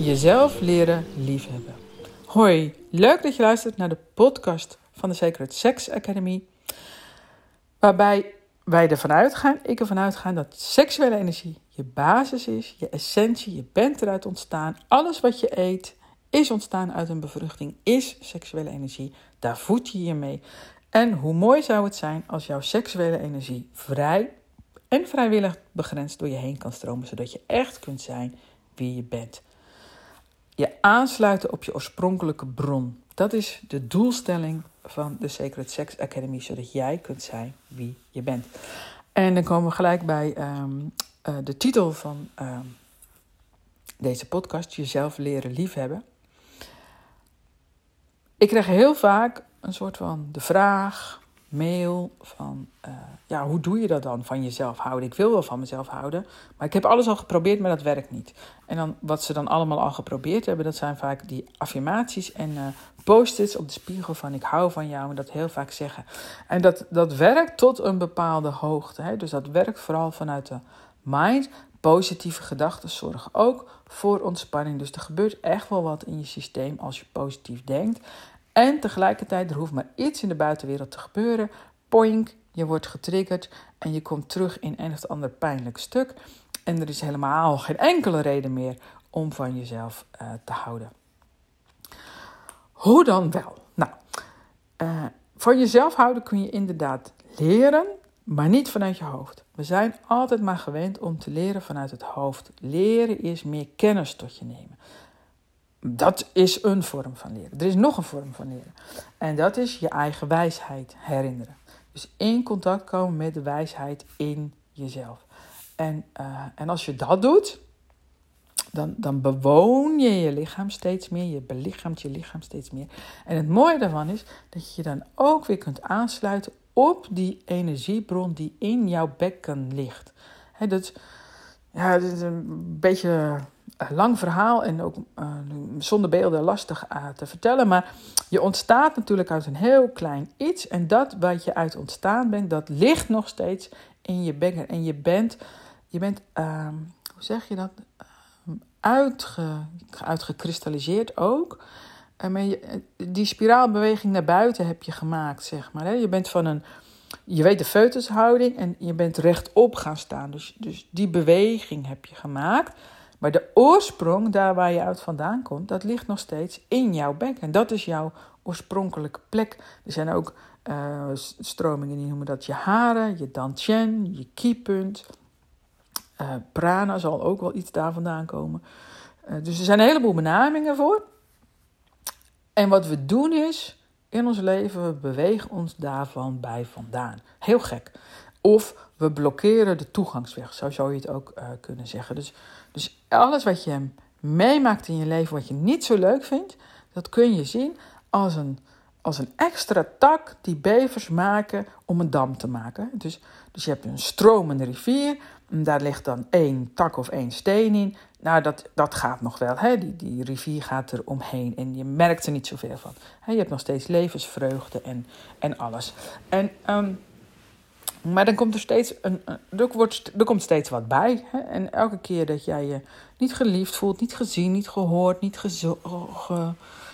Jezelf leren liefhebben. Hoi, leuk dat je luistert naar de podcast van de Sacred Sex Academy. Waarbij wij ervan uitgaan, ik ervan uitgaan dat seksuele energie je basis is, je essentie, je bent eruit ontstaan. Alles wat je eet is ontstaan uit een bevruchting, is seksuele energie. Daar voed je je mee. En hoe mooi zou het zijn als jouw seksuele energie vrij en vrijwillig begrensd door je heen kan stromen, zodat je echt kunt zijn wie je bent. Je aansluiten op je oorspronkelijke bron. Dat is de doelstelling van de Sacred Sex Academy, zodat jij kunt zijn wie je bent. En dan komen we gelijk bij ehm, eh, de titel van ehm, deze podcast: Jezelf leren liefhebben. Ik krijg heel vaak een soort van de vraag, mail van, uh, ja, hoe doe je dat dan van jezelf houden? Ik wil wel van mezelf houden, maar ik heb alles al geprobeerd, maar dat werkt niet. En dan wat ze dan allemaal al geprobeerd hebben, dat zijn vaak die affirmaties en uh, post-its op de spiegel van ik hou van jou en dat heel vaak zeggen. En dat, dat werkt tot een bepaalde hoogte. Hè? Dus dat werkt vooral vanuit de mind. Positieve gedachten zorgen ook voor ontspanning. Dus er gebeurt echt wel wat in je systeem als je positief denkt. En tegelijkertijd, er hoeft maar iets in de buitenwereld te gebeuren. Poink, je wordt getriggerd en je komt terug in een of ander pijnlijk stuk. En er is helemaal geen enkele reden meer om van jezelf uh, te houden. Hoe dan wel? Nou, uh, van jezelf houden kun je inderdaad leren, maar niet vanuit je hoofd. We zijn altijd maar gewend om te leren vanuit het hoofd. Leren is meer kennis tot je nemen. Dat is een vorm van leren. Er is nog een vorm van leren. En dat is je eigen wijsheid herinneren. Dus in contact komen met de wijsheid in jezelf. En, uh, en als je dat doet, dan, dan bewoon je je lichaam steeds meer. Je belichaamt je lichaam steeds meer. En het mooie daarvan is dat je je dan ook weer kunt aansluiten op die energiebron die in jouw bekken ligt. He, dat, ja, dat is een beetje lang verhaal en ook uh, zonder beelden lastig uh, te vertellen. Maar je ontstaat natuurlijk uit een heel klein iets. En dat wat je uit ontstaan bent, dat ligt nog steeds in je bekken. En je bent, je bent uh, hoe zeg je dat? Uitge, uitgekristalliseerd ook. Maar je, die spiraalbeweging naar buiten heb je gemaakt, zeg maar. Hè? Je bent van een, je weet de foetushouding en je bent rechtop gaan staan. Dus, dus die beweging heb je gemaakt. Maar de oorsprong, daar waar je uit vandaan komt, dat ligt nog steeds in jouw bek. En dat is jouw oorspronkelijke plek. Er zijn ook uh, stromingen die noemen dat je haren, je dantian, je keypunt. Uh, prana zal ook wel iets daar vandaan komen. Uh, dus er zijn een heleboel benamingen voor. En wat we doen is, in ons leven, we bewegen ons daarvan bij vandaan. Heel gek. Of we blokkeren de toegangsweg, zo zou je het ook kunnen zeggen. Dus, dus alles wat je meemaakt in je leven, wat je niet zo leuk vindt, dat kun je zien als een, als een extra tak die bevers maken om een dam te maken. Dus, dus je hebt een stromende rivier, en daar ligt dan één tak of één steen in. Nou, dat, dat gaat nog wel. Hè? Die, die rivier gaat er omheen en je merkt er niet zoveel van. Je hebt nog steeds levensvreugde en, en alles. En, um, maar dan komt er steeds een, er, wordt, er komt steeds wat bij. Hè? En elke keer dat jij je niet geliefd voelt, niet gezien, niet gehoord, niet gezo ge,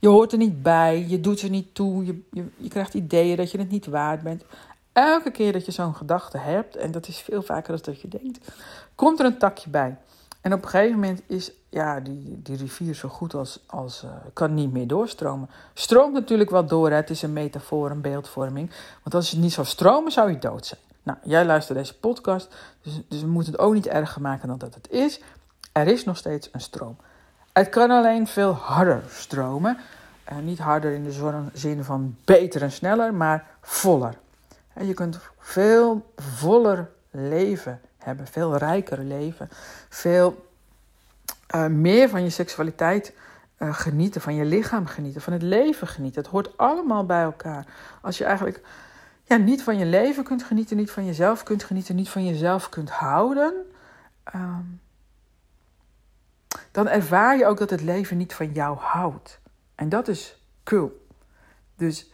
je hoort er niet bij, je doet er niet toe, je, je, krijgt ideeën dat je het niet waard bent. Elke keer dat je zo'n gedachte hebt, en dat is veel vaker dan dat je denkt, komt er een takje bij. En op een gegeven moment is ja, die, die rivier zo goed als, als uh, kan niet meer doorstromen. Stroomt natuurlijk wel door, het is een metafoor, een beeldvorming. Want als het niet zou stromen, zou je dood zijn. Nou, jij luistert deze podcast, dus, dus we moeten het ook niet erger maken dan dat het is. Er is nog steeds een stroom. Het kan alleen veel harder stromen. Uh, niet harder in de zin van beter en sneller, maar voller. En je kunt veel voller leven hebben, veel rijker leven, veel uh, meer van je seksualiteit genieten, van je lichaam genieten, van het leven genieten. Het hoort allemaal bij elkaar. Als je eigenlijk ja, niet van je leven kunt genieten, niet van jezelf kunt genieten, niet van jezelf kunt houden, uh, dan ervaar je ook dat het leven niet van jou houdt. En dat is cool. Dus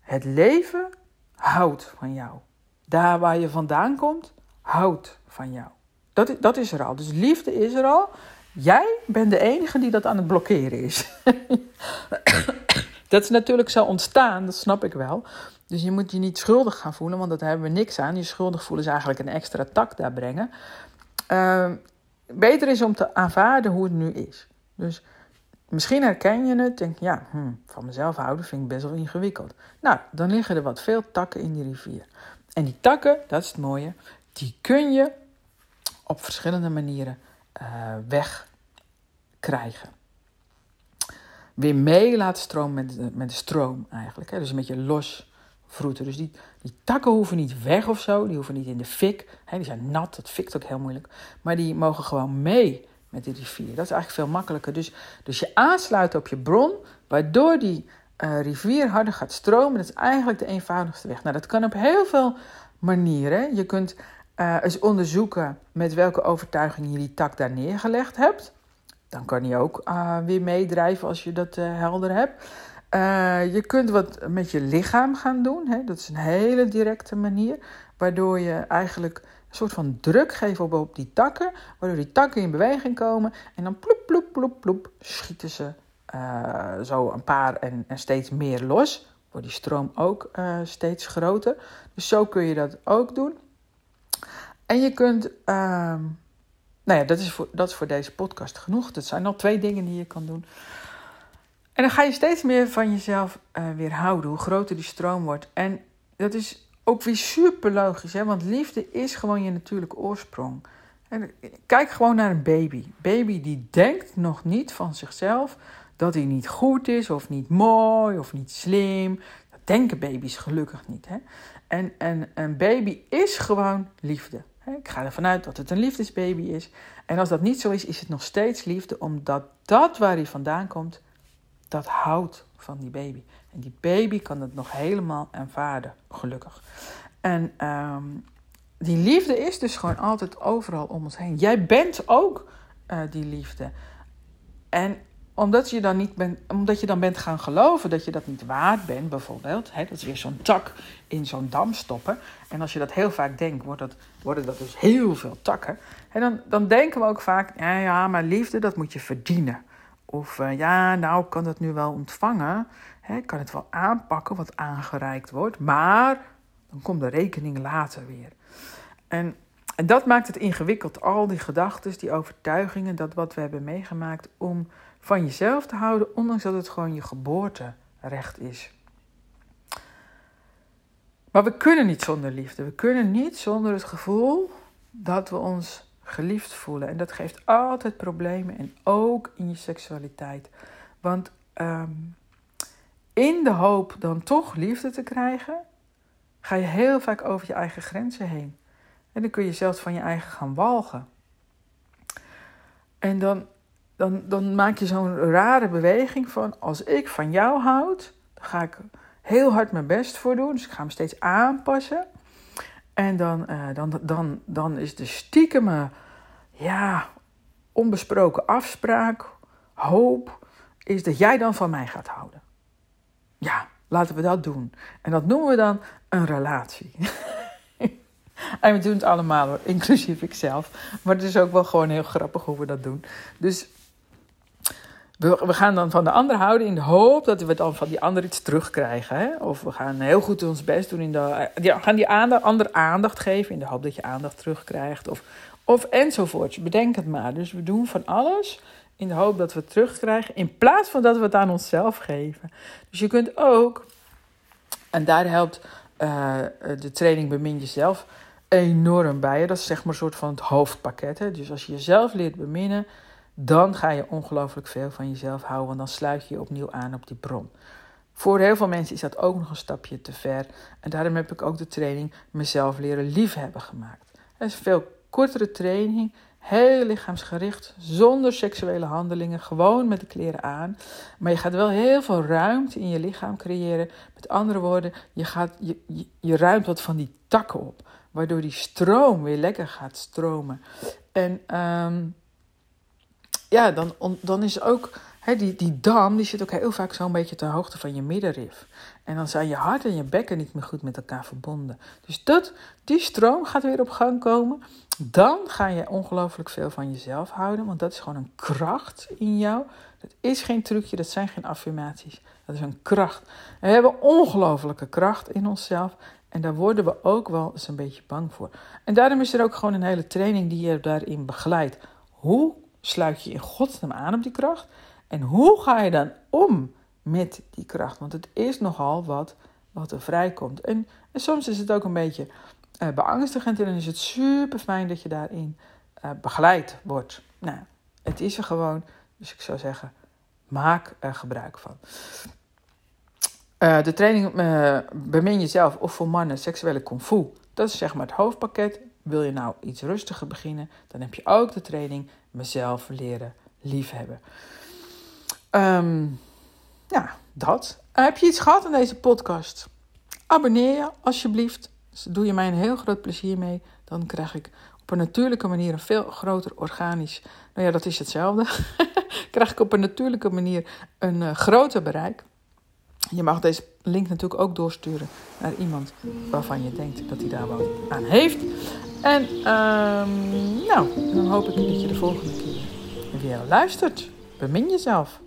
het leven houdt van jou. daar waar je vandaan komt, houdt van jou. Dat, dat is er al. Dus liefde is er al. Jij bent de enige die dat aan het blokkeren is. dat is natuurlijk zo ontstaan, dat snap ik wel. Dus je moet je niet schuldig gaan voelen, want daar hebben we niks aan. Je schuldig voelen is eigenlijk een extra tak daar brengen. Uh, beter is om te aanvaarden hoe het nu is. Dus misschien herken je het, denk ja, hm, van mezelf houden vind ik best wel ingewikkeld. Nou, dan liggen er wat veel takken in die rivier. En die takken, dat is het mooie, die kun je op verschillende manieren uh, wegkrijgen. Weer mee laten stromen met de, met de stroom eigenlijk. Hè? Dus een beetje los Dus die, die takken hoeven niet weg of zo. Die hoeven niet in de fik. Die zijn nat, dat fikt ook heel moeilijk. Maar die mogen gewoon mee met de rivier. Dat is eigenlijk veel makkelijker. Dus, dus je aansluit op je bron, waardoor die uh, rivier harder gaat stromen. Dat is eigenlijk de eenvoudigste weg. Nou, dat kan op heel veel manieren. Je kunt uh, eens onderzoeken met welke overtuiging je die tak daar neergelegd hebt. Dan kan hij ook uh, weer meedrijven als je dat helder hebt. Je kunt wat met je lichaam gaan doen. Hè? Dat is een hele directe manier. Waardoor je eigenlijk een soort van druk geeft op, die takken. Waardoor die takken in beweging komen. En dan ploep, ploep, ploep, ploep schieten ze zo een paar en, en steeds meer los. Wordt die stroom ook steeds groter. Dus zo kun je dat ook doen. En je kunt, uh, nou ja, dat is, voor, dat is voor deze podcast genoeg. Dat zijn al twee dingen die je kan doen. En dan ga je steeds meer van jezelf uh, weer houden, hoe groter die stroom wordt. En dat is ook weer super logisch, hè? want liefde is gewoon je natuurlijke oorsprong. En kijk gewoon naar een baby. Baby die denkt nog niet van zichzelf dat hij niet goed is, of niet mooi, of niet slim. Dat denken baby's gelukkig niet. Hè? En, en een baby is gewoon liefde. Ik ga ervan uit dat het een liefdesbaby is. En als dat niet zo is, is het nog steeds liefde, omdat dat waar hij vandaan komt, dat houdt van die baby. En die baby kan het nog helemaal aanvaarden, gelukkig. En ehm, die liefde is dus gewoon altijd overal om ons heen. Jij bent ook uh, die liefde. En omdat je, dan niet bent, omdat je dan bent gaan geloven dat je dat niet waard bent, bijvoorbeeld. Hè, dat is weer zo'n tak in zo'n dam stoppen. En als je dat heel vaak denkt, wordt dat, worden dat dus heel veel takken. En dan, dan denken we ook vaak, ja, ja, maar liefde, dat moet je verdienen. Of uh, ja, nou, kan dat nu wel ontvangen. Hè, kan het wel aanpakken wat aangereikt wordt. Maar dan komt de rekening later weer. En, en dat maakt het ingewikkeld. Al die gedachten, die overtuigingen, dat wat we hebben meegemaakt om van jezelf te houden, ondanks dat het gewoon je geboorterecht is. Maar we kunnen niet zonder liefde. We kunnen niet zonder het gevoel dat we ons geliefd voelen. En dat geeft altijd problemen en ook in je seksualiteit. Want um, in de hoop dan toch liefde te krijgen, ga je heel vaak over je eigen grenzen heen. En dan kun je zelfs van je eigen gaan walgen. En dan dan, dan maak je zo'n rare beweging van als ik van jou houd, dan ga ik heel hard mijn best voor doen. Dus ik ga me steeds aanpassen. En dan, uh, dan, dan, dan is de stiekeme, ja, onbesproken afspraak, hoop, is dat jij dan van mij gaat houden. Ja, laten we dat doen. En dat noemen we dan een relatie. en we doen het allemaal hoor, inclusief ikzelf. Maar het is ook wel gewoon heel grappig hoe we dat doen. Dus we, gaan dan van de ander houden in de hoop dat we dan van die ander iets terugkrijgen. Hè? Of we gaan heel goed ons best doen in de. Ja, gaan die aandacht, ander aandacht geven in de hoop dat je aandacht terugkrijgt. Of, of enzovoorts. Bedenk het maar. Dus we doen van alles in de hoop dat we het terugkrijgen. In plaats van dat we het aan onszelf geven. Dus je kunt ook. En daar helpt uh, de training Bemin Jezelf enorm bij. Dat is zeg maar een soort van het hoofdpakket. Hè? Dus als je jezelf leert beminnen dan ga je ongelooflijk veel van jezelf houden, want dan sluit je je opnieuw aan op die bron. Voor heel veel mensen is dat ook nog een stapje te ver. En daarom heb ik ook de training mezelf leren liefhebben gemaakt. Het is een veel kortere training, heel lichaamsgericht, zonder seksuele handelingen, gewoon met de kleren aan. Maar je gaat wel heel veel ruimte in je lichaam creëren. Met andere woorden, je, gaat, je, je, ruimt wat van die takken op, waardoor die stroom weer lekker gaat stromen. En um, ja, dan, dan is ook die, die dam die zit ook heel vaak zo'n beetje ter hoogte van je middenrif. En dan zijn je hart en je bekken niet meer goed met elkaar verbonden. Dus dat, die stroom gaat weer op gang komen. Dan ga je ongelooflijk veel van jezelf houden, want dat is gewoon een kracht in jou. Dat is geen trucje, dat zijn geen affirmaties. Dat is een kracht. We hebben ongelooflijke kracht in onszelf. En daar worden we ook wel eens een beetje bang voor. En daarom is er ook gewoon een hele training die je daarin begeleidt. Hoe sluit je in godsnaam aan op die kracht? En hoe ga je dan om met die kracht? Want het is nogal wat, wat er vrijkomt. En, en soms is het ook een beetje uh, beangstigend. En dan is het super fijn dat je daarin uh, begeleid wordt. Nou, het is er gewoon. Dus ik zou zeggen, maak er gebruik van. Uh, de training Bemin jezelf of voor mannen seksuele kung fu. Dat is zeg maar het hoofdpakket. Wil je nou iets rustiger beginnen, dan heb je ook de training mezelf leren liefhebben. Um, ja, dat. Heb je iets gehad aan deze podcast? Abonneer je alsjeblieft. Dus doe je mij een heel groot plezier mee. Dan krijg ik op een natuurlijke manier een veel groter organisch. Nou ja, dat is hetzelfde. krijg ik op een natuurlijke manier een uh, groter bereik. Je mag deze link natuurlijk ook doorsturen naar iemand waarvan je denkt dat hij daar wat aan heeft. En um, nou, dan hoop ik dat je de volgende keer weer luistert. Bemin jezelf.